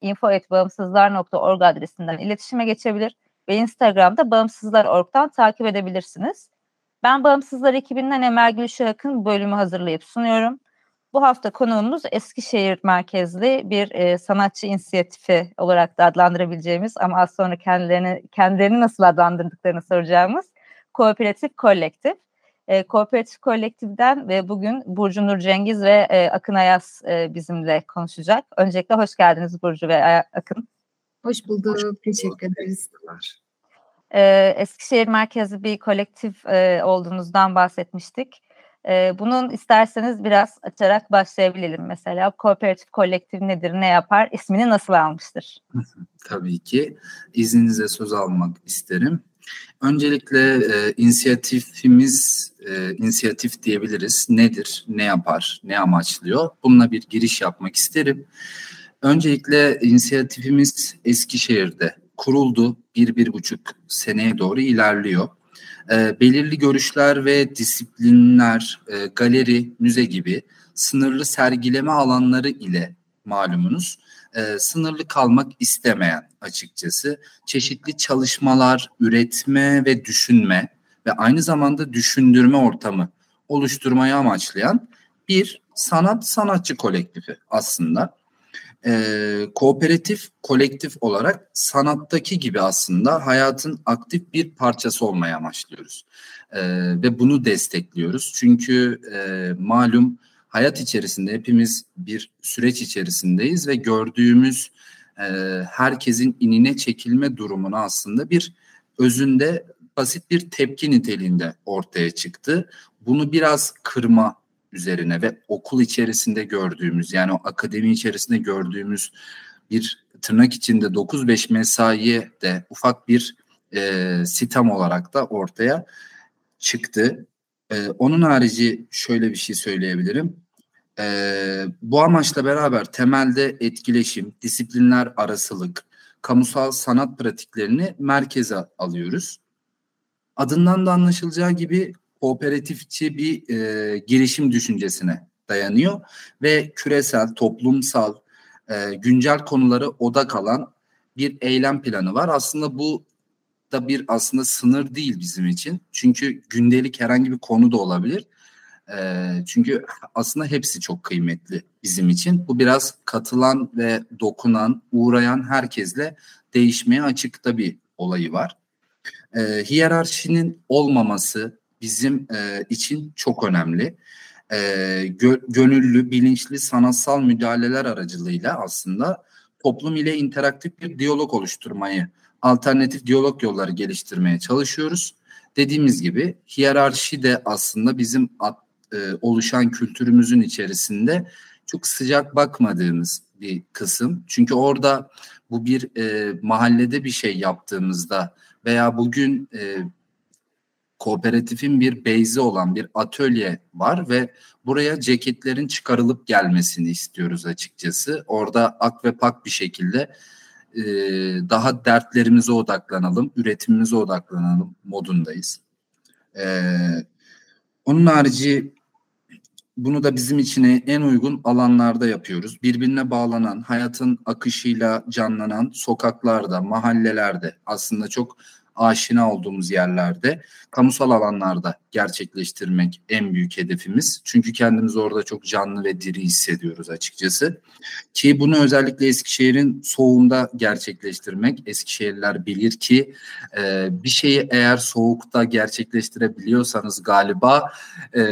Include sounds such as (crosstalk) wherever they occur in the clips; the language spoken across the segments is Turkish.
info.bağımsızlar.org adresinden iletişime geçebilir ve Instagram'da bağımsızlar.org'dan takip edebilirsiniz. Ben Bağımsızlar ekibinden Emel Gülşahak'ın bölümü hazırlayıp sunuyorum. Bu hafta konuğumuz Eskişehir merkezli bir e, sanatçı inisiyatifi olarak da adlandırabileceğimiz ama az sonra kendilerini kendilerini nasıl adlandırdıklarını soracağımız Kooperatif Kolektif. E, Kooperatif Kolektif'den ve bugün Burcu Nur Cengiz ve e, Akın Ayaz e, bizimle konuşacak. Öncelikle hoş geldiniz Burcu ve Akın. Hoş bulduk, hoş teşekkür ederiz. E, Eskişehir merkezli bir kolektif e, olduğunuzdan bahsetmiştik. E, bunun isterseniz biraz açarak başlayabilirim. Mesela kooperatif kolektif nedir, ne yapar, ismini nasıl almıştır? Tabii ki. İzninize söz almak isterim. Öncelikle e, inisiyatifimiz, e, inisiyatif diyebiliriz. Nedir, ne yapar, ne amaçlıyor? Bununla bir giriş yapmak isterim. Öncelikle inisiyatifimiz Eskişehir'de kuruldu. Bir, bir buçuk seneye doğru ilerliyor. E, belirli görüşler ve disiplinler, e, galeri, müze gibi sınırlı sergileme alanları ile malumunuz e, sınırlı kalmak istemeyen açıkçası çeşitli çalışmalar, üretme ve düşünme ve aynı zamanda düşündürme ortamı oluşturmayı amaçlayan bir sanat sanatçı kolektifi aslında. Ee, kooperatif kolektif olarak sanattaki gibi aslında hayatın aktif bir parçası olmaya amaçlıyoruz. Ee, ve bunu destekliyoruz. Çünkü e, malum hayat içerisinde hepimiz bir süreç içerisindeyiz ve gördüğümüz e, herkesin inine çekilme durumunu aslında bir özünde basit bir tepki niteliğinde ortaya çıktı. Bunu biraz kırma üzerine ve okul içerisinde gördüğümüz yani o akademi içerisinde gördüğümüz bir tırnak içinde 9-5 mesaiye de ufak bir e, sitem olarak da ortaya çıktı. E, onun harici şöyle bir şey söyleyebilirim. E, bu amaçla beraber temelde etkileşim, disiplinler arasılık, kamusal sanat pratiklerini merkeze alıyoruz. Adından da anlaşılacağı gibi kooperatifçi bir e, girişim düşüncesine dayanıyor ve küresel, toplumsal, e, güncel konuları odak alan bir eylem planı var. Aslında bu da bir aslında sınır değil bizim için. Çünkü gündelik herhangi bir konu da olabilir. E, çünkü aslında hepsi çok kıymetli bizim için. Bu biraz katılan ve dokunan, uğrayan herkesle değişmeye açıkta bir olayı var. E, hiyerarşinin olmaması bizim e, için çok önemli. E, gö, gönüllü, bilinçli sanatsal müdahaleler aracılığıyla aslında toplum ile interaktif bir diyalog oluşturmayı, alternatif diyalog yolları geliştirmeye çalışıyoruz. Dediğimiz gibi hiyerarşi de aslında bizim at, e, oluşan kültürümüzün içerisinde çok sıcak bakmadığımız bir kısım. Çünkü orada bu bir e, mahallede bir şey yaptığımızda veya bugün e, kooperatifin bir beyzi olan bir atölye var ve buraya ceketlerin çıkarılıp gelmesini istiyoruz açıkçası. Orada ak ve pak bir şekilde e, daha dertlerimize odaklanalım, üretimimize odaklanalım modundayız. E, onun harici bunu da bizim için en uygun alanlarda yapıyoruz. Birbirine bağlanan, hayatın akışıyla canlanan sokaklarda, mahallelerde aslında çok aşina olduğumuz yerlerde, kamusal alanlarda gerçekleştirmek en büyük hedefimiz. Çünkü kendimizi orada çok canlı ve diri hissediyoruz açıkçası. Ki bunu özellikle Eskişehir'in soğuğunda gerçekleştirmek. Eskişehirliler bilir ki e, bir şeyi eğer soğukta gerçekleştirebiliyorsanız galiba e,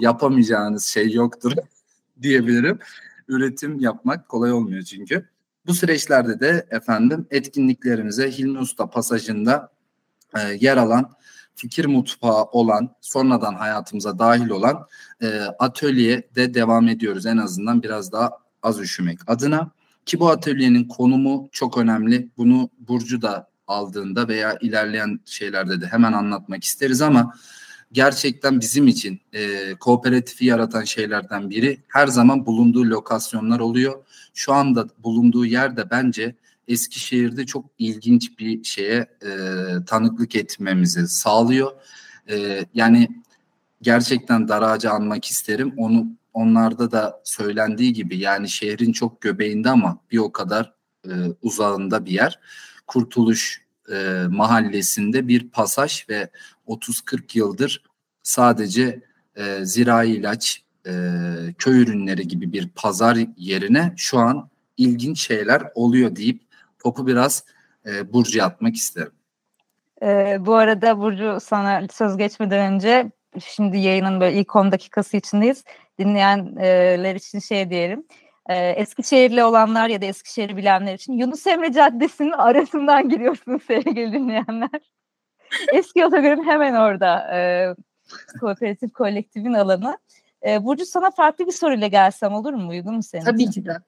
yapamayacağınız şey yoktur (laughs) diyebilirim. Üretim yapmak kolay olmuyor çünkü. Bu süreçlerde de efendim etkinliklerimize Hilmi Usta pasajında e, yer alan fikir mutfağı olan sonradan hayatımıza dahil olan e, atölyede devam ediyoruz. En azından biraz daha az üşümek adına. Ki bu atölyenin konumu çok önemli. Bunu Burcu da aldığında veya ilerleyen şeylerde de hemen anlatmak isteriz ama gerçekten bizim için e, kooperatifi yaratan şeylerden biri her zaman bulunduğu lokasyonlar oluyor. Şu anda bulunduğu yerde bence Eskişehir'de çok ilginç bir şeye e, tanıklık etmemizi sağlıyor. E, yani gerçekten Daracı anmak isterim. Onu onlarda da söylendiği gibi yani şehrin çok göbeğinde ama bir o kadar e, uzağında bir yer. Kurtuluş e, mahallesinde bir pasaj ve 30-40 yıldır sadece e, zirai ilaç, e, köy ürünleri gibi bir pazar yerine şu an ilginç şeyler oluyor deyip topu biraz e, Burcu'ya atmak isterim. E, bu arada Burcu sana söz geçmeden önce şimdi yayının böyle ilk 10 dakikası içindeyiz. Dinleyenler için şey diyelim. E, Eskişehirli olanlar ya da Eskişehir'i bilenler için Yunus Emre Caddesi'nin arasından giriyorsunuz sevgili dinleyenler. (laughs) Eski otogarın hemen orada e, kooperatif kolektifin alanı. E, Burcu sana farklı bir soruyla gelsem olur mu? Uygun mu senin? Tabii ki de.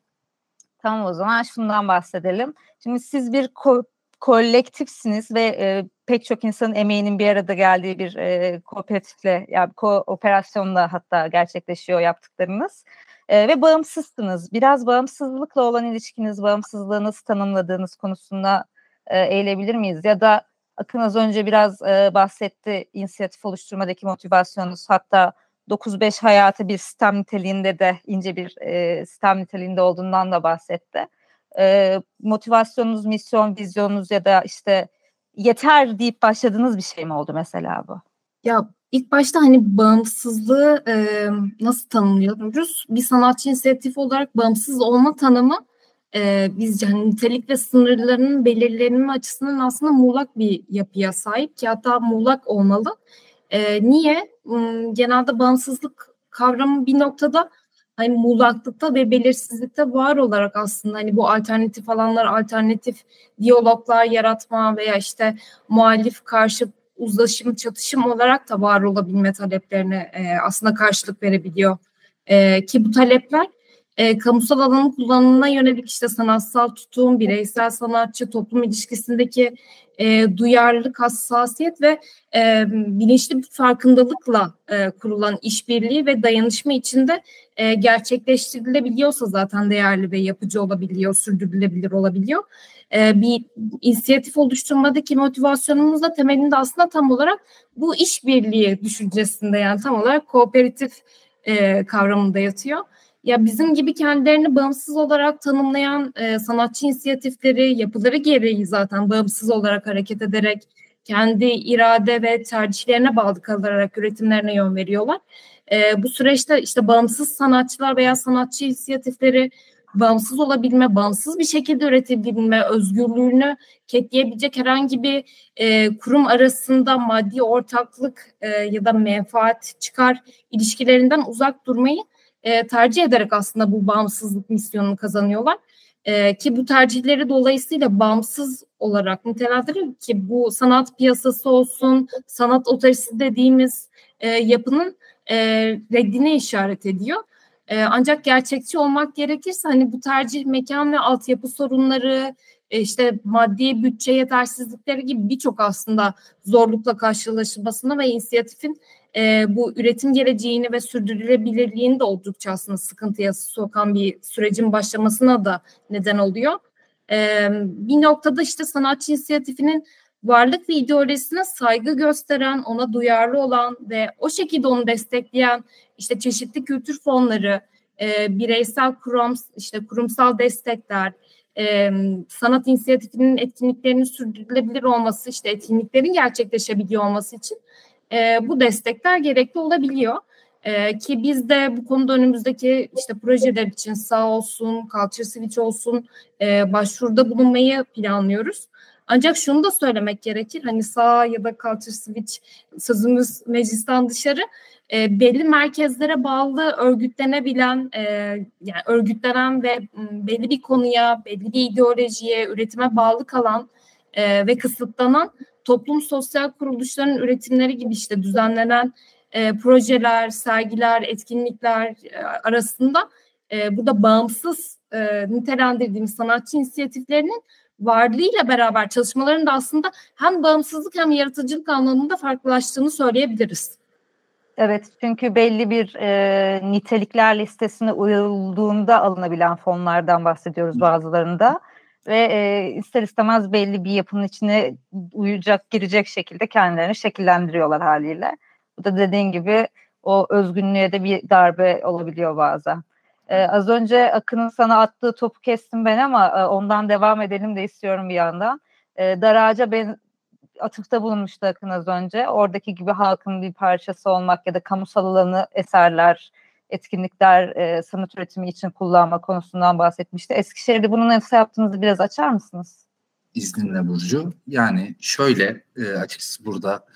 Tamam o zaman şundan bahsedelim. Şimdi siz bir ko- kolektifsiniz ve e, pek çok insanın emeğinin bir arada geldiği bir e, kooperatifle, yani kooperasyonla hatta gerçekleşiyor yaptıklarınız. E, ve bağımsızsınız. Biraz bağımsızlıkla olan ilişkiniz, bağımsızlığı nasıl tanımladığınız konusunda e, eğilebilir miyiz? Ya da Akın az önce biraz e, bahsetti inisiyatif oluşturmadaki motivasyonunuz. Hatta 9-5 hayatı bir sistem niteliğinde de ince bir e, sistem niteliğinde olduğundan da bahsetti. E, motivasyonunuz, misyon, vizyonunuz ya da işte yeter deyip başladığınız bir şey mi oldu mesela bu? Ya ilk başta hani bağımsızlığı e, nasıl tanımlıyoruz? Bir sanatçı inisiyatif olarak bağımsız olma tanımı e, biz yani nitelik ve sınırlarının belirlenme açısından aslında muğlak bir yapıya sahip ki hatta muğlak olmalı. E, niye? Genelde bağımsızlık kavramı bir noktada hani muğlaklıkta ve belirsizlikte var olarak aslında hani bu alternatif alanlar, alternatif diyaloglar yaratma veya işte muhalif karşı uzlaşım, çatışım olarak da var olabilme taleplerine e, aslında karşılık verebiliyor. E, ki bu talepler e, kamusal alanın kullanımına yönelik işte sanatsal tutum, bireysel sanatçı, toplum ilişkisindeki e, duyarlılık, hassasiyet ve e, bilinçli bir farkındalıkla e, kurulan işbirliği ve dayanışma içinde e, gerçekleştirilebiliyorsa zaten değerli ve yapıcı olabiliyor, sürdürülebilir olabiliyor. E, bir inisiyatif oluşturmadaki motivasyonumuz da temelinde aslında tam olarak bu işbirliği düşüncesinde yani tam olarak kooperatif e, kavramında yatıyor. Ya bizim gibi kendilerini bağımsız olarak tanımlayan e, sanatçı inisiyatifleri, yapıları gereği zaten bağımsız olarak hareket ederek kendi irade ve tercihlerine bağlı kalarak üretimlerine yön veriyorlar. E, bu süreçte işte bağımsız sanatçılar veya sanatçı inisiyatifleri bağımsız olabilme, bağımsız bir şekilde üretebilme, özgürlüğünü ketleyebilecek herhangi bir e, kurum arasında maddi ortaklık e, ya da menfaat çıkar ilişkilerinden uzak durmayı e, tercih ederek aslında bu bağımsızlık misyonunu kazanıyorlar. E, ki bu tercihleri dolayısıyla bağımsız olarak nitelendirir ki bu sanat piyasası olsun, sanat otoritesi dediğimiz e, yapının e, reddine işaret ediyor. E, ancak gerçekçi olmak gerekirse hani bu tercih mekan ve altyapı sorunları, e, işte maddi bütçe yetersizlikleri gibi birçok aslında zorlukla karşılaşılmasına ve inisiyatifin e, bu üretim geleceğini ve sürdürülebilirliğini de oldukça aslında sıkıntıya sokan bir sürecin başlamasına da neden oluyor. E, bir noktada işte sanatçı inisiyatifinin varlık ve ideolojisine saygı gösteren, ona duyarlı olan ve o şekilde onu destekleyen işte çeşitli kültür fonları, e, bireysel kurum, işte kurumsal destekler, e, sanat inisiyatifinin etkinliklerinin sürdürülebilir olması, işte etkinliklerin gerçekleşebiliyor olması için e, bu destekler gerekli olabiliyor. E, ki biz de bu konuda önümüzdeki işte projeler için sağ olsun, Culture Switch olsun e, başvuruda bulunmayı planlıyoruz. Ancak şunu da söylemek gerekir. Hani sağ ya da Culture Switch sözümüz meclisten dışarı e, belli merkezlere bağlı örgütlenebilen, e, yani örgütlenen ve belli bir konuya, belli bir ideolojiye, üretime bağlı kalan e, ve kısıtlanan toplum sosyal kuruluşların üretimleri gibi işte düzenlenen e, projeler, sergiler, etkinlikler e, arasında e, burada bağımsız e, nitelendirdiğimiz sanatçı inisiyatiflerinin varlığıyla beraber çalışmaların da aslında hem bağımsızlık hem yaratıcılık anlamında farklılaştığını söyleyebiliriz. Evet çünkü belli bir e, nitelikler listesine uyulduğunda alınabilen fonlardan bahsediyoruz bazılarında ve e, ister istemez belli bir yapının içine uyacak girecek şekilde kendilerini şekillendiriyorlar haliyle. Bu da dediğin gibi o özgünlüğe de bir darbe olabiliyor bazen. Ee, az önce Akın'ın sana attığı topu kestim ben ama e, ondan devam edelim de istiyorum bir yandan. Ee, dar ağaca ben atıfta bulunmuştu Akın az önce. Oradaki gibi halkın bir parçası olmak ya da kamusal alanı eserler, etkinlikler, e, sanat üretimi için kullanma konusundan bahsetmişti. Eskişehir'de bunun nasıl yaptığınızı biraz açar mısınız? İzninle Burcu. Yani şöyle e, açıkçası burada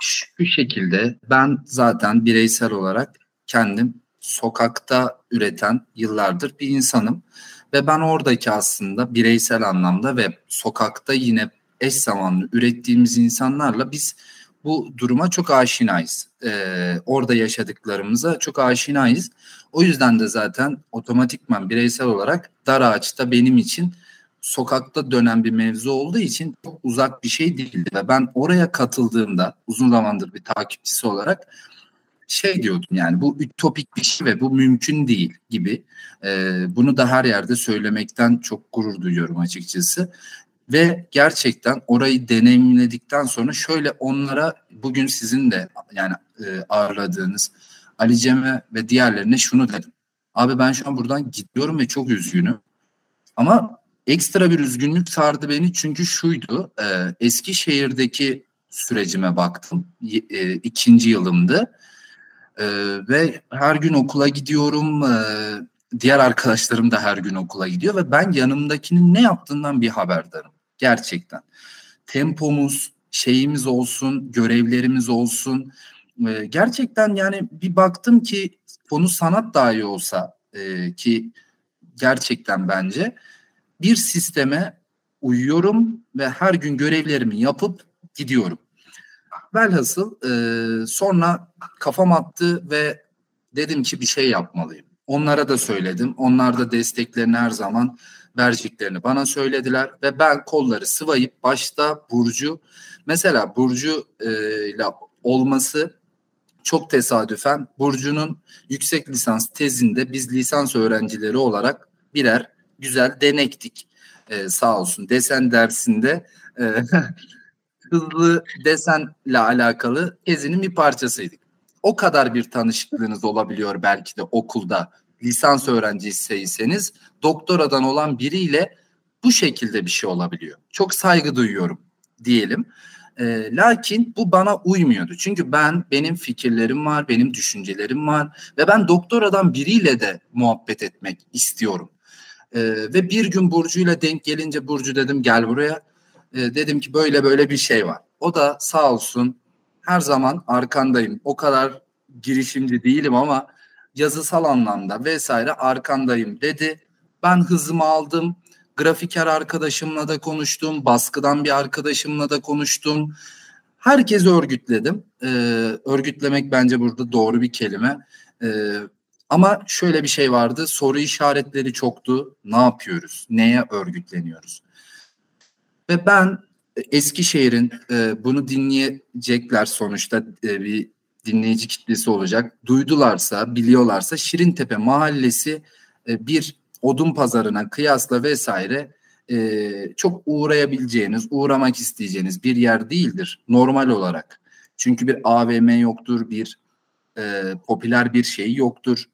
şu şekilde ben zaten bireysel olarak kendim sokakta üreten yıllardır bir insanım. Ve ben oradaki aslında bireysel anlamda ve sokakta yine eş zamanlı ürettiğimiz insanlarla biz bu duruma çok aşinayız. Ee, orada yaşadıklarımıza çok aşinayız. O yüzden de zaten otomatikman bireysel olarak dar ağaçta benim için sokakta dönen bir mevzu olduğu için çok uzak bir şey değildi. Ve ben oraya katıldığımda uzun zamandır bir takipçisi olarak şey diyordum yani bu ütopik bir şey ve bu mümkün değil gibi. Ee, bunu da her yerde söylemekten çok gurur duyuyorum açıkçası. Ve gerçekten orayı deneyimledikten sonra şöyle onlara bugün sizin de yani e, ağırladığınız Ali Cem'e ve diğerlerine şunu dedim. Abi ben şu an buradan gidiyorum ve çok üzgünüm. Ama ekstra bir üzgünlük sardı beni çünkü şuydu. E, Eskişehir'deki sürecime baktım. E, ikinci yılımdı. E, ve her gün okula gidiyorum. E, diğer arkadaşlarım da her gün okula gidiyor ve ben yanımdakinin ne yaptığından bir haberdarım. Gerçekten. Tempomuz, şeyimiz olsun, görevlerimiz olsun. E, gerçekten yani bir baktım ki konu sanat dahi olsa e, ki gerçekten bence bir sisteme uyuyorum ve her gün görevlerimi yapıp gidiyorum. Velhasıl e, sonra kafam attı ve dedim ki bir şey yapmalıyım. Onlara da söyledim. Onlar da desteklerini her zaman vereceklerini bana söylediler ve ben kolları sıvayıp başta Burcu mesela Burcu e, ile olması çok tesadüfen Burcu'nun yüksek lisans tezinde biz lisans öğrencileri olarak birer güzel denektik. E, sağ olsun desen dersinde e, (laughs) hızlı desenle alakalı tezinin bir parçasıydık. O kadar bir tanışıklığınız olabiliyor belki de okulda lisans öğrencisiyseniz doktoradan olan biriyle bu şekilde bir şey olabiliyor. Çok saygı duyuyorum diyelim. E, lakin bu bana uymuyordu. Çünkü ben benim fikirlerim var, benim düşüncelerim var ve ben doktoradan biriyle de muhabbet etmek istiyorum. E, ve bir gün Burcu'yla denk gelince Burcu dedim gel buraya. E, dedim ki böyle böyle bir şey var. O da sağ olsun her zaman arkandayım. O kadar girişimci değilim ama yazısal anlamda vesaire arkandayım dedi. Ben hızımı aldım. Grafiker arkadaşımla da konuştum. Baskıdan bir arkadaşımla da konuştum. Herkesi örgütledim. Ee, örgütlemek bence burada doğru bir kelime. Ee, ama şöyle bir şey vardı. Soru işaretleri çoktu. Ne yapıyoruz? Neye örgütleniyoruz? Ve ben Eskişehir'in e, bunu dinleyecekler sonuçta e, bir dinleyici kitlesi olacak. Duydularsa, biliyorlarsa Şirintepe mahallesi e, bir odun pazarına kıyasla vesaire e, çok uğrayabileceğiniz, uğramak isteyeceğiniz bir yer değildir normal olarak. Çünkü bir AVM yoktur, bir e, popüler bir şey yoktur.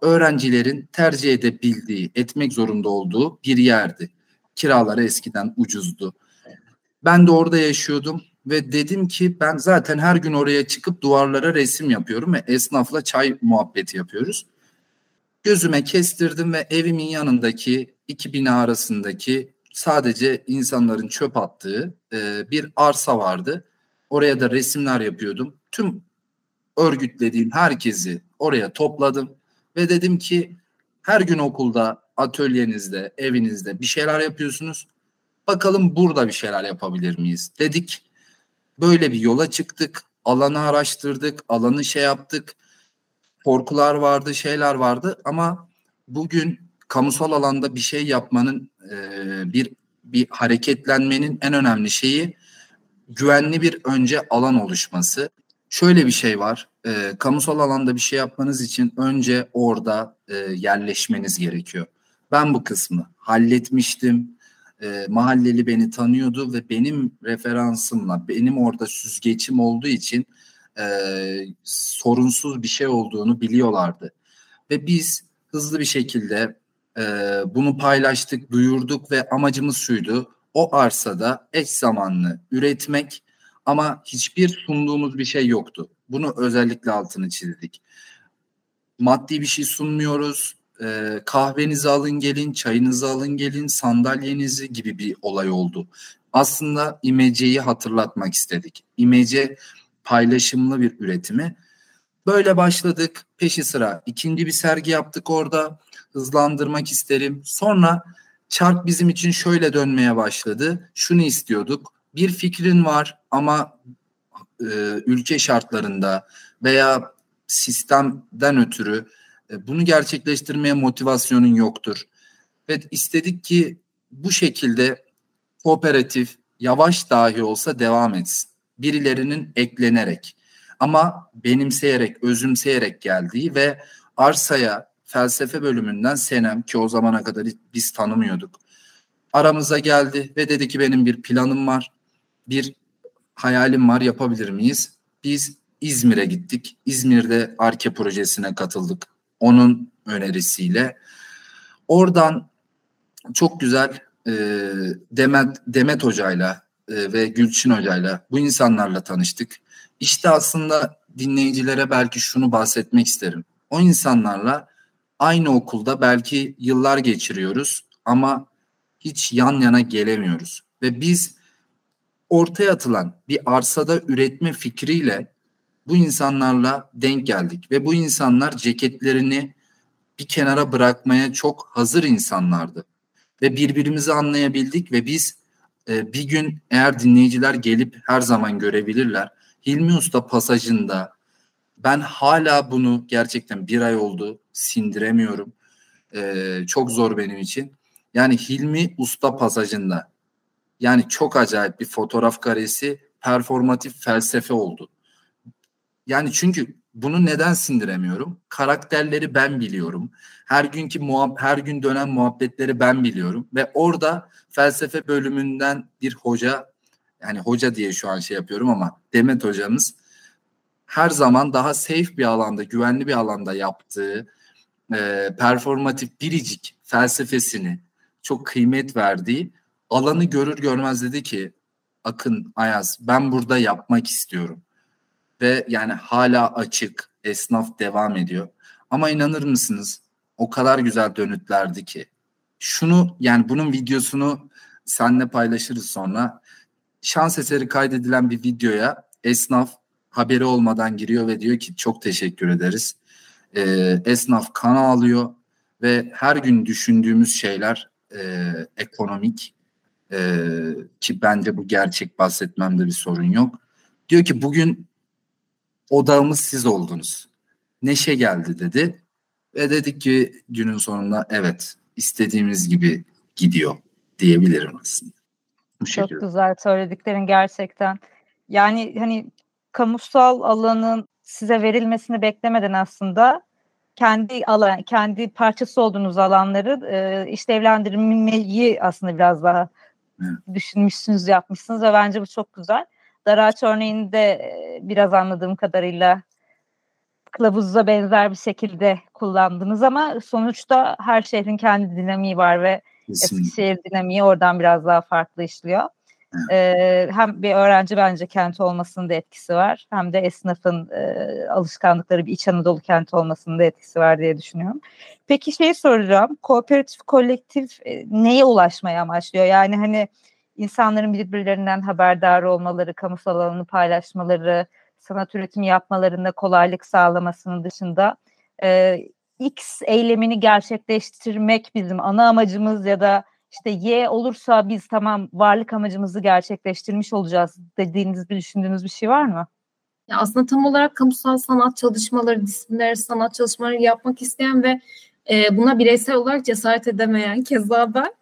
öğrencilerin tercih edebildiği, etmek zorunda olduğu bir yerdi. Kiraları eskiden ucuzdu. Ben de orada yaşıyordum ve dedim ki ben zaten her gün oraya çıkıp duvarlara resim yapıyorum ve esnafla çay muhabbeti yapıyoruz. Gözüme kestirdim ve evimin yanındaki iki bina arasındaki sadece insanların çöp attığı e, bir arsa vardı. Oraya da resimler yapıyordum. Tüm örgütlediğim herkesi oraya topladım ve dedim ki her gün okulda, atölyenizde, evinizde bir şeyler yapıyorsunuz. Bakalım burada bir şeyler yapabilir miyiz dedik. Böyle bir yola çıktık. Alanı araştırdık, alanı şey yaptık. Korkular vardı, şeyler vardı ama bugün kamusal alanda bir şey yapmanın e, bir bir hareketlenmenin en önemli şeyi güvenli bir önce alan oluşması. Şöyle bir şey var. E, kamusal alanda bir şey yapmanız için önce orada e, yerleşmeniz gerekiyor. Ben bu kısmı halletmiştim. E, mahalleli beni tanıyordu ve benim referansımla, benim orada süzgeçim olduğu için e, sorunsuz bir şey olduğunu biliyorlardı. Ve biz hızlı bir şekilde e, bunu paylaştık, duyurduk ve amacımız şuydu. O arsada eş zamanlı üretmek ama hiçbir sunduğumuz bir şey yoktu. Bunu özellikle altını çizdik. Maddi bir şey sunmuyoruz. E, kahvenizi alın gelin, çayınızı alın gelin, sandalyenizi gibi bir olay oldu. Aslında imeceyi hatırlatmak istedik. İmece paylaşımlı bir üretimi. Böyle başladık. Peşi sıra ikinci bir sergi yaptık orada. Hızlandırmak isterim. Sonra çark bizim için şöyle dönmeye başladı. Şunu istiyorduk. Bir fikrin var ama e, ülke şartlarında veya sistemden ötürü bunu gerçekleştirmeye motivasyonun yoktur. Ve istedik ki bu şekilde kooperatif yavaş dahi olsa devam etsin. Birilerinin eklenerek ama benimseyerek, özümseyerek geldiği ve arsaya felsefe bölümünden Senem ki o zamana kadar biz tanımıyorduk. Aramıza geldi ve dedi ki benim bir planım var. Bir hayalim var yapabilir miyiz? Biz İzmir'e gittik. İzmir'de Arke projesine katıldık. Onun önerisiyle. Oradan çok güzel e, Demet, Demet Hoca'yla e, ve Gülçin Hoca'yla bu insanlarla tanıştık. İşte aslında dinleyicilere belki şunu bahsetmek isterim. O insanlarla aynı okulda belki yıllar geçiriyoruz ama hiç yan yana gelemiyoruz. Ve biz ortaya atılan bir arsada üretme fikriyle bu insanlarla denk geldik ve bu insanlar ceketlerini bir kenara bırakmaya çok hazır insanlardı. Ve birbirimizi anlayabildik ve biz e, bir gün eğer dinleyiciler gelip her zaman görebilirler. Hilmi Usta pasajında ben hala bunu gerçekten bir ay oldu sindiremiyorum. E, çok zor benim için. Yani Hilmi Usta pasajında yani çok acayip bir fotoğraf karesi performatif felsefe oldu. Yani çünkü bunu neden sindiremiyorum? Karakterleri ben biliyorum. Her günkü muhab her gün dönen muhabbetleri ben biliyorum ve orada felsefe bölümünden bir hoca yani hoca diye şu an şey yapıyorum ama Demet hocamız her zaman daha safe bir alanda, güvenli bir alanda yaptığı e, performatif biricik felsefesini çok kıymet verdiği alanı görür görmez dedi ki Akın Ayaz ben burada yapmak istiyorum ve yani hala açık esnaf devam ediyor ama inanır mısınız o kadar güzel dönütlerdi ki şunu yani bunun videosunu senle paylaşırız sonra şans eseri kaydedilen bir videoya esnaf haberi olmadan giriyor ve diyor ki çok teşekkür ederiz. Ee, esnaf kan ağlıyor ve her gün düşündüğümüz şeyler e, ekonomik e, ki bence bu gerçek bahsetmemde bir sorun yok. Diyor ki bugün odağımız siz oldunuz. Neşe geldi dedi ve dedik ki günün sonunda evet istediğimiz gibi gidiyor diyebilirim aslında. Bu Çok güzel söylediklerin gerçekten. Yani hani kamusal alanın size verilmesini beklemeden aslında kendi alan, kendi parçası olduğunuz alanları e, işlevlendirmeyi aslında biraz daha evet. düşünmüşsünüz, yapmışsınız ve bence bu çok güzel. Daraç örneğinde biraz anladığım kadarıyla kılavuzda benzer bir şekilde kullandınız ama sonuçta her şehrin kendi dinamiği var ve Kesinlikle. Eskişehir dinamiği oradan biraz daha farklı işliyor. Ee, hem bir öğrenci bence kent olmasının da etkisi var. Hem de esnafın e, alışkanlıkları bir İç Anadolu kenti olmasının da etkisi var diye düşünüyorum. Peki şey soracağım. Kooperatif kolektif e, neye ulaşmaya amaçlıyor? Yani hani insanların birbirlerinden haberdar olmaları, kamusal alanı paylaşmaları, sanat üretimi yapmalarında kolaylık sağlamasının dışında e, X eylemini gerçekleştirmek bizim ana amacımız ya da işte Y olursa biz tamam varlık amacımızı gerçekleştirmiş olacağız dediğiniz bir düşündüğünüz bir şey var mı? Ya aslında tam olarak kamusal sanat çalışmaları, disiplinler sanat çalışmaları yapmak isteyen ve e, buna bireysel olarak cesaret edemeyen keza ben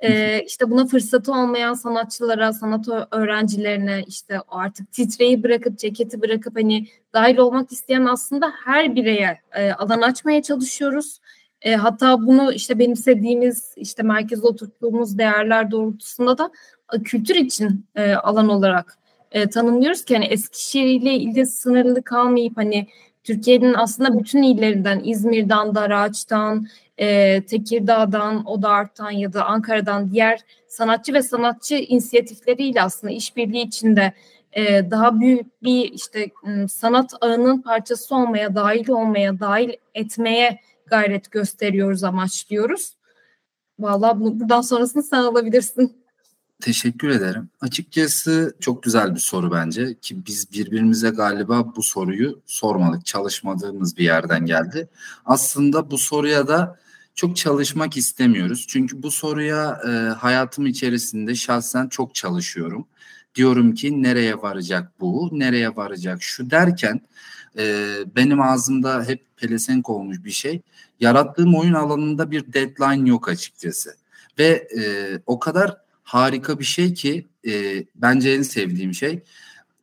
e, işte buna fırsatı olmayan sanatçılara, sanat öğrencilerine işte artık titreyi bırakıp ceketi bırakıp hani dahil olmak isteyen aslında her bireye e, alan açmaya çalışıyoruz. E, hatta bunu işte benimsediğimiz işte merkeze oturttuğumuz değerler doğrultusunda da e, kültür için e, alan olarak e, tanımlıyoruz ki hani Eskişehir ile ilde sınırlı kalmayıp hani Türkiye'nin aslında bütün illerinden İzmir'den, Daraç'tan, e, Tekirdağ'dan, Odart'tan ya da Ankara'dan diğer sanatçı ve sanatçı inisiyatifleriyle aslında işbirliği içinde e, daha büyük bir işte sanat ağının parçası olmaya, dahil olmaya, dahil etmeye gayret gösteriyoruz, amaçlıyoruz. Vallahi buradan sonrasını sen alabilirsin. Teşekkür ederim. Açıkçası çok güzel bir soru bence ki biz birbirimize galiba bu soruyu sormadık, çalışmadığımız bir yerden geldi. Aslında bu soruya da çok çalışmak istemiyoruz. Çünkü bu soruya e, hayatım içerisinde şahsen çok çalışıyorum. Diyorum ki nereye varacak bu, nereye varacak şu derken e, benim ağzımda hep pelesenk olmuş bir şey. Yarattığım oyun alanında bir deadline yok açıkçası. Ve e, o kadar harika bir şey ki e, bence en sevdiğim şey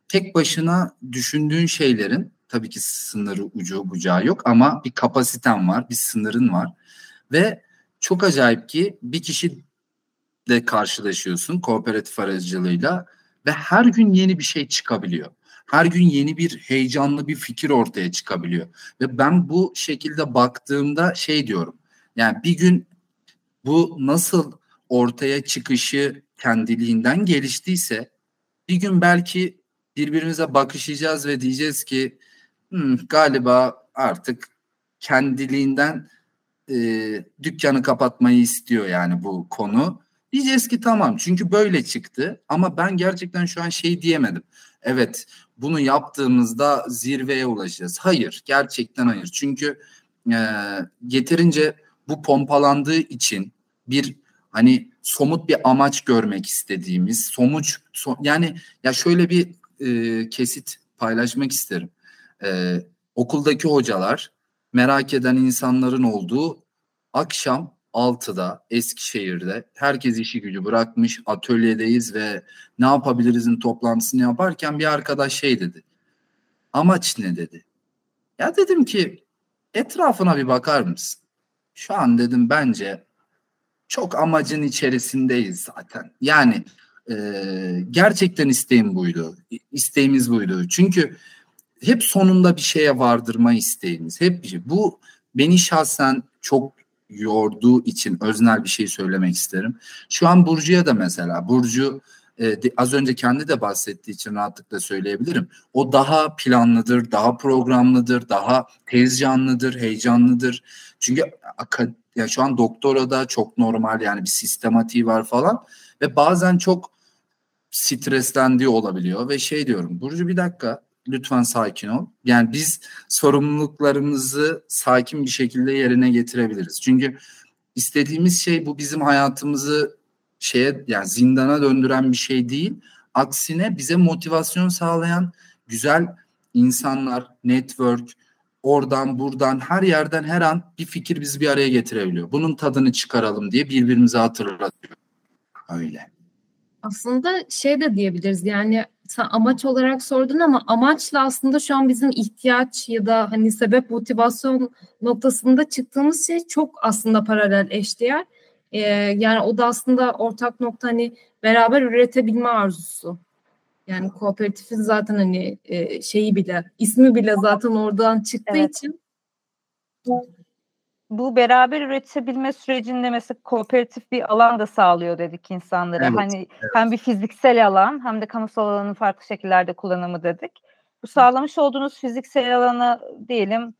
tek başına düşündüğün şeylerin tabii ki sınırı ucu bucağı yok ama bir kapasiten var, bir sınırın var ve çok acayip ki bir kişiyle karşılaşıyorsun kooperatif aracılığıyla ve her gün yeni bir şey çıkabiliyor. Her gün yeni bir heyecanlı bir fikir ortaya çıkabiliyor. Ve ben bu şekilde baktığımda şey diyorum. Yani bir gün bu nasıl ortaya çıkışı kendiliğinden geliştiyse bir gün belki birbirimize bakışacağız ve diyeceğiz ki hmm, galiba artık kendiliğinden e, dükkanı kapatmayı istiyor yani bu konu. Diyeceğiz ki tamam çünkü böyle çıktı ama ben gerçekten şu an şey diyemedim. Evet bunu yaptığımızda zirveye ulaşacağız. Hayır gerçekten hayır çünkü e, yeterince bu pompalandığı için bir hani somut bir amaç görmek istediğimiz somuç so, yani ya şöyle bir e, kesit paylaşmak isterim. E, okuldaki hocalar merak eden insanların olduğu akşam 6'da Eskişehir'de herkes işi gücü bırakmış atölyedeyiz ve ne yapabilirizin toplantısını yaparken bir arkadaş şey dedi. Amaç ne dedi? Ya dedim ki etrafına bir bakar mısın? Şu an dedim bence çok amacın içerisindeyiz zaten. Yani e, gerçekten isteğim buydu. İsteğimiz buydu. Çünkü hep sonunda bir şeye vardırma isteğimiz. Hep bir şey. Bu beni şahsen çok yorduğu için öznel bir şey söylemek isterim. Şu an Burcu'ya da mesela Burcu e, de, az önce kendi de bahsettiği için rahatlıkla söyleyebilirim. O daha planlıdır, daha programlıdır, daha tez canlıdır, heyecanlıdır. Çünkü ya şu an doktora da çok normal yani bir sistematiği var falan ve bazen çok streslendiği olabiliyor ve şey diyorum Burcu bir dakika lütfen sakin ol. Yani biz sorumluluklarımızı sakin bir şekilde yerine getirebiliriz. Çünkü istediğimiz şey bu bizim hayatımızı şeye yani zindana döndüren bir şey değil. Aksine bize motivasyon sağlayan güzel insanlar, network, oradan buradan her yerden her an bir fikir bizi bir araya getirebiliyor. Bunun tadını çıkaralım diye birbirimize hatırlatıyor. Öyle. Aslında şey de diyebiliriz yani sen amaç olarak sordun ama amaçla aslında şu an bizim ihtiyaç ya da hani sebep motivasyon noktasında çıktığımız şey çok aslında paralel eşdeğer. Ee, yani o da aslında ortak nokta hani beraber üretebilme arzusu. Yani kooperatifin zaten hani e, şeyi bile, ismi bile zaten oradan çıktığı evet. için bu beraber üretebilme sürecinde mesela kooperatif bir alan da sağlıyor dedik insanlara. Evet, hani evet. hem bir fiziksel alan hem de kamusal alanın farklı şekillerde kullanımı dedik. Bu sağlamış olduğunuz fiziksel alanı diyelim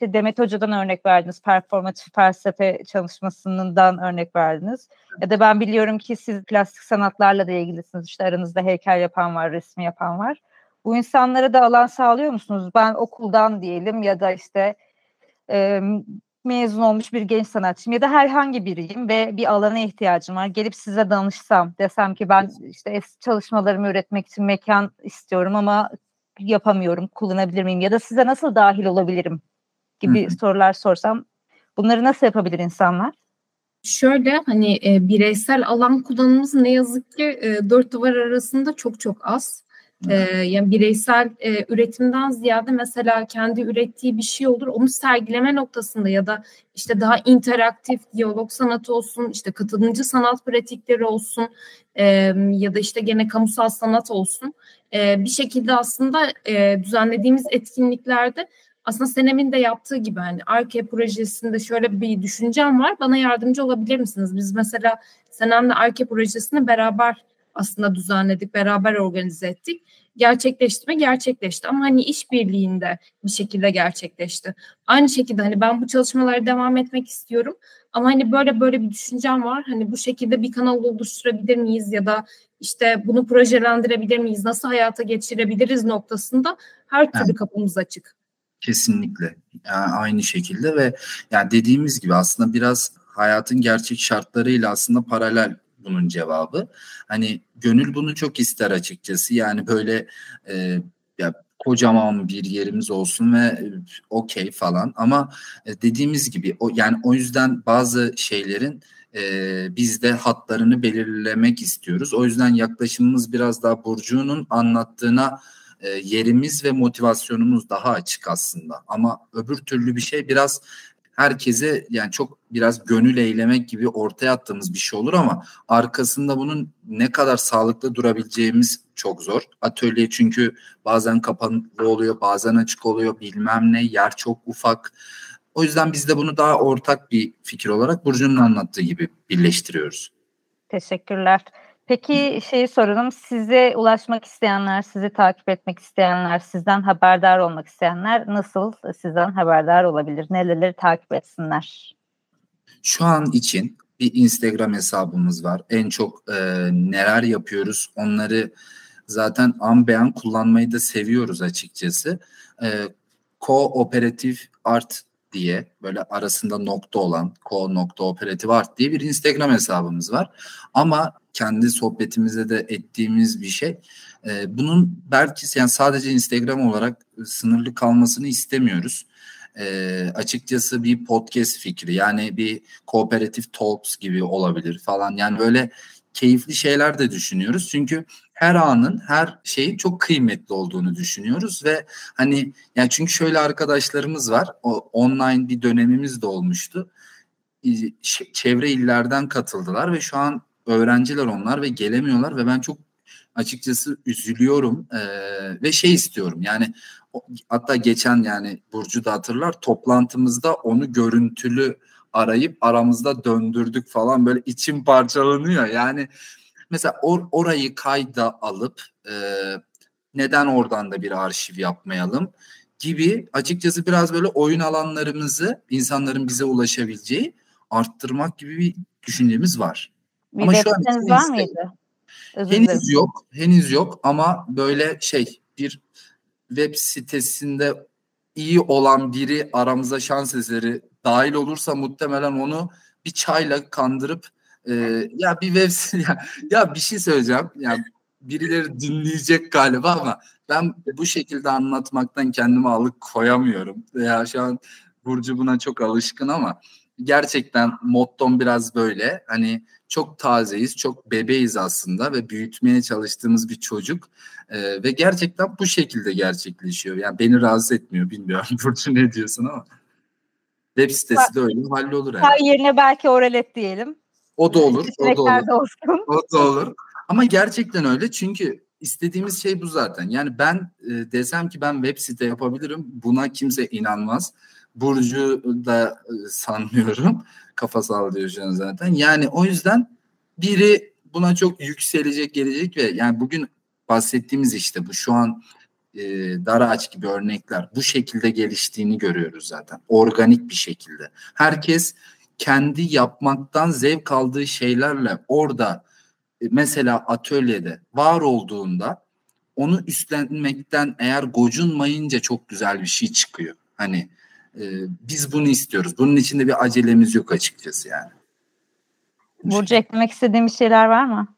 Demet Hoca'dan örnek verdiniz. Performatif felsefe çalışmasından örnek verdiniz. Ya da ben biliyorum ki siz plastik sanatlarla da ilgilisiniz. İşte aranızda heykel yapan var, resim yapan var. Bu insanlara da alan sağlıyor musunuz? Ben okuldan diyelim ya da işte e, mezun olmuş bir genç sanatçıyım ya da herhangi biriyim ve bir alana ihtiyacım var. Gelip size danışsam desem ki ben işte çalışmalarımı üretmek için mekan istiyorum ama yapamıyorum, kullanabilir miyim? Ya da size nasıl dahil olabilirim gibi Hı-hı. sorular sorsam bunları nasıl yapabilir insanlar? Şöyle hani e, bireysel alan kullanımımız ne yazık ki e, dört duvar arasında çok çok az. E, yani bireysel e, üretimden ziyade mesela kendi ürettiği bir şey olur onu sergileme noktasında ya da işte daha interaktif diyalog sanatı olsun işte katılımcı sanat pratikleri olsun e, ya da işte gene kamusal sanat olsun e, bir şekilde aslında e, düzenlediğimiz etkinliklerde aslında Senem'in de yaptığı gibi hani Arke projesinde şöyle bir düşüncem var. Bana yardımcı olabilir misiniz? Biz mesela Senem'le Arke projesini beraber aslında düzenledik, beraber organize ettik. Gerçekleşti mi? Gerçekleşti ama hani işbirliğinde bir şekilde gerçekleşti. Aynı şekilde hani ben bu çalışmalara devam etmek istiyorum ama hani böyle böyle bir düşüncem var. Hani bu şekilde bir kanal oluşturabilir miyiz ya da işte bunu projelendirebilir miyiz? Nasıl hayata geçirebiliriz noktasında her türlü kapımız açık. Kesinlikle. Yani aynı şekilde ve yani dediğimiz gibi aslında biraz hayatın gerçek şartlarıyla aslında paralel bunun cevabı. Hani gönül bunu çok ister açıkçası. Yani böyle e, ya kocaman bir yerimiz olsun ve e, okey falan ama e, dediğimiz gibi o yani o yüzden bazı şeylerin e, biz hatlarını belirlemek istiyoruz. O yüzden yaklaşımımız biraz daha Burcu'nun anlattığına e, yerimiz ve motivasyonumuz daha açık aslında. Ama öbür türlü bir şey biraz herkese yani çok biraz gönül eylemek gibi ortaya attığımız bir şey olur ama arkasında bunun ne kadar sağlıklı durabileceğimiz çok zor. Atölye çünkü bazen kapalı oluyor, bazen açık oluyor, bilmem ne, yer çok ufak. O yüzden biz de bunu daha ortak bir fikir olarak Burcu'nun anlattığı gibi birleştiriyoruz. Teşekkürler. Peki şeyi soralım. Size ulaşmak isteyenler, sizi takip etmek isteyenler, sizden haberdar olmak isteyenler nasıl sizden haberdar olabilir? Neleri takip etsinler? Şu an için bir Instagram hesabımız var. En çok e, neler yapıyoruz onları zaten an beyan kullanmayı da seviyoruz açıkçası. E, Kooperatif Art diye böyle arasında nokta olan ko nokta operatif art diye bir Instagram hesabımız var. Ama kendi sohbetimizde de ettiğimiz bir şey. E, bunun belki yani sadece Instagram olarak sınırlı kalmasını istemiyoruz. E, açıkçası bir podcast fikri yani bir kooperatif talks gibi olabilir falan. Yani böyle keyifli şeyler de düşünüyoruz. Çünkü her anın her şeyin çok kıymetli olduğunu düşünüyoruz ve hani yani çünkü şöyle arkadaşlarımız var. O online bir dönemimiz de olmuştu. Çevre illerden katıldılar ve şu an öğrenciler onlar ve gelemiyorlar ve ben çok açıkçası üzülüyorum ee, ve şey istiyorum yani hatta geçen yani Burcu da hatırlar toplantımızda onu görüntülü arayıp aramızda döndürdük falan böyle içim parçalanıyor yani mesela or, orayı kayda alıp e, neden oradan da bir arşiv yapmayalım gibi açıkçası biraz böyle oyun alanlarımızı insanların bize ulaşabileceği arttırmak gibi bir düşüncemiz var. Bir ama şu an var mıydı? Özür henüz dilerim. yok, henüz yok ama böyle şey bir web sitesinde iyi olan biri aramıza şans eseri dahil olursa muhtemelen onu bir çayla kandırıp e, ya bir web (laughs) ya, ya bir şey söyleyeceğim. Yani birileri dinleyecek galiba ama ben bu şekilde anlatmaktan kendimi alık koyamıyorum. Ya şu an Burcu buna çok alışkın ama gerçekten mottom biraz böyle. Hani çok tazeyiz, çok bebeğiz aslında ve büyütmeye çalıştığımız bir çocuk. Ee, ve gerçekten bu şekilde gerçekleşiyor. Yani beni rahatsız etmiyor bilmiyorum (laughs) Burcu ne diyorsun ama. Web sitesi de öyle hallolur herhalde. Yani. yerine belki oralet diyelim. O da olur. O da olur. O da olur. Ama gerçekten öyle çünkü istediğimiz şey bu zaten. Yani ben e, desem ki ben web site yapabilirim buna kimse inanmaz. Burcu da e, sanmıyorum. Kafa sallıyor şu an zaten. Yani o yüzden biri buna çok yükselecek gelecek ve yani bugün bahsettiğimiz işte bu şu an e, dar ağaç gibi örnekler bu şekilde geliştiğini görüyoruz zaten. Organik bir şekilde. Herkes kendi yapmaktan zevk aldığı şeylerle orada e, mesela atölyede var olduğunda onu üstlenmekten eğer gocunmayınca çok güzel bir şey çıkıyor. Hani e, biz bunu istiyoruz. Bunun içinde bir acelemiz yok açıkçası yani. Burcu eklemek istediğin bir şeyler var mı?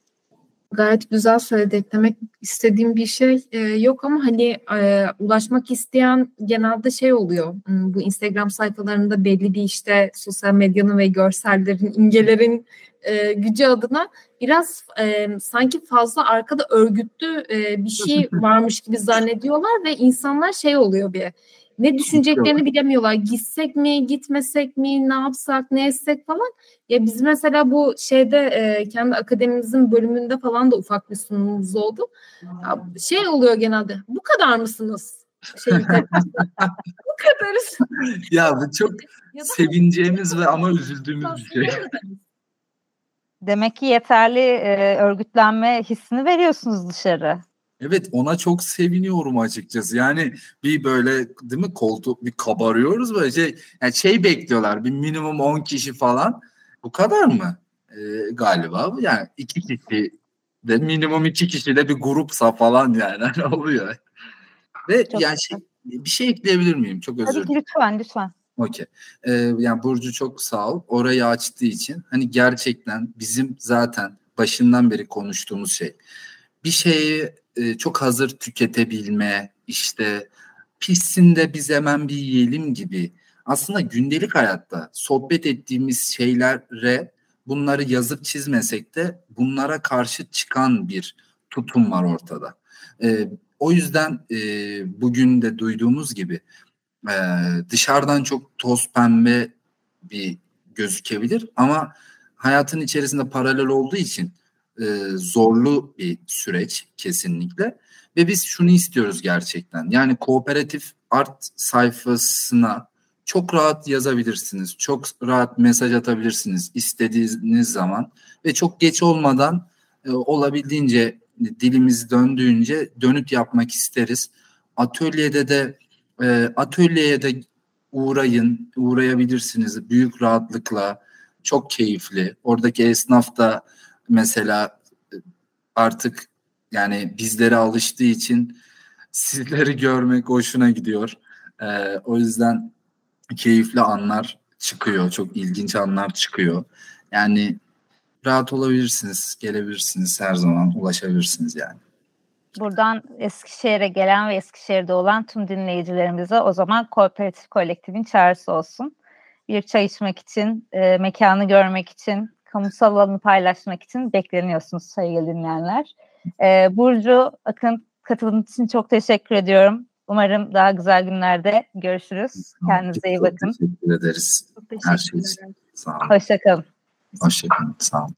Gayet güzel söyledi. Eklemek istediğim bir şey e, yok ama hani e, ulaşmak isteyen genelde şey oluyor. Hmm, bu Instagram sayfalarında belli bir işte sosyal medyanın ve görsellerin, imgelerin e, gücü adına biraz e, sanki fazla arkada örgütlü e, bir şey (laughs) varmış gibi zannediyorlar ve insanlar şey oluyor bir ne düşüneceklerini bilemiyorlar. Gitsek mi, gitmesek mi, ne yapsak, ne etsek falan. Ya biz mesela bu şeyde e, kendi akademimizin bölümünde falan da ufak bir sunumumuz oldu. Ya, şey oluyor genelde. Bu kadar mısınız? Şey, (laughs) bu kadarız. ya bu çok sevineceğimiz ve ama üzüldüğümüz bir şey. Demek ki yeterli e, örgütlenme hissini veriyorsunuz dışarı. Evet ona çok seviniyorum açıkçası. Yani bir böyle değil mi koltuk bir kabarıyoruz böyle şey yani şey bekliyorlar bir minimum 10 kişi falan. Bu kadar mı? Ee, galiba yani iki kişi de minimum iki kişi de bir grupsa falan yani (laughs) hani oluyor. Ve çok yani şey, bir şey ekleyebilir miyim? Çok özür dilerim. Tabii lütfen lütfen. Okey. Ee, yani Burcu çok sağ ol. Orayı açtığı için hani gerçekten bizim zaten başından beri konuştuğumuz şey. Bir şeyi e, çok hazır tüketebilme, işte pişsin biz hemen bir yiyelim gibi. Aslında gündelik hayatta sohbet ettiğimiz şeylere bunları yazıp çizmesek de bunlara karşı çıkan bir tutum var ortada. E, o yüzden e, bugün de duyduğumuz gibi e, dışarıdan çok toz pembe bir gözükebilir ama hayatın içerisinde paralel olduğu için e, zorlu bir süreç kesinlikle. Ve biz şunu istiyoruz gerçekten. Yani kooperatif art sayfasına çok rahat yazabilirsiniz. Çok rahat mesaj atabilirsiniz istediğiniz zaman. Ve çok geç olmadan e, olabildiğince dilimiz döndüğünce dönüt yapmak isteriz. Atölyede de e, atölyeye de uğrayın, uğrayabilirsiniz büyük rahatlıkla. Çok keyifli. Oradaki esnaf da mesela artık yani bizlere alıştığı için sizleri görmek hoşuna gidiyor. Ee, o yüzden keyifli anlar çıkıyor. Çok ilginç anlar çıkıyor. Yani rahat olabilirsiniz, gelebilirsiniz her zaman ulaşabilirsiniz yani. Buradan Eskişehir'e gelen ve Eskişehir'de olan tüm dinleyicilerimize o zaman kooperatif kolektifin çağrısı olsun. Bir çay içmek için, e, mekanı görmek için, kamusal alanı paylaşmak için bekleniyorsunuz sevgili dinleyenler. Ee, Burcu Akın katıldığınız için çok teşekkür ediyorum. Umarım daha güzel günlerde görüşürüz. Kendinize iyi bakın. Teşekkür ederiz. Çok teşekkür Her şey için. Sağ olun. Hoşçakalın. Hoşçakalın. Sağ olun.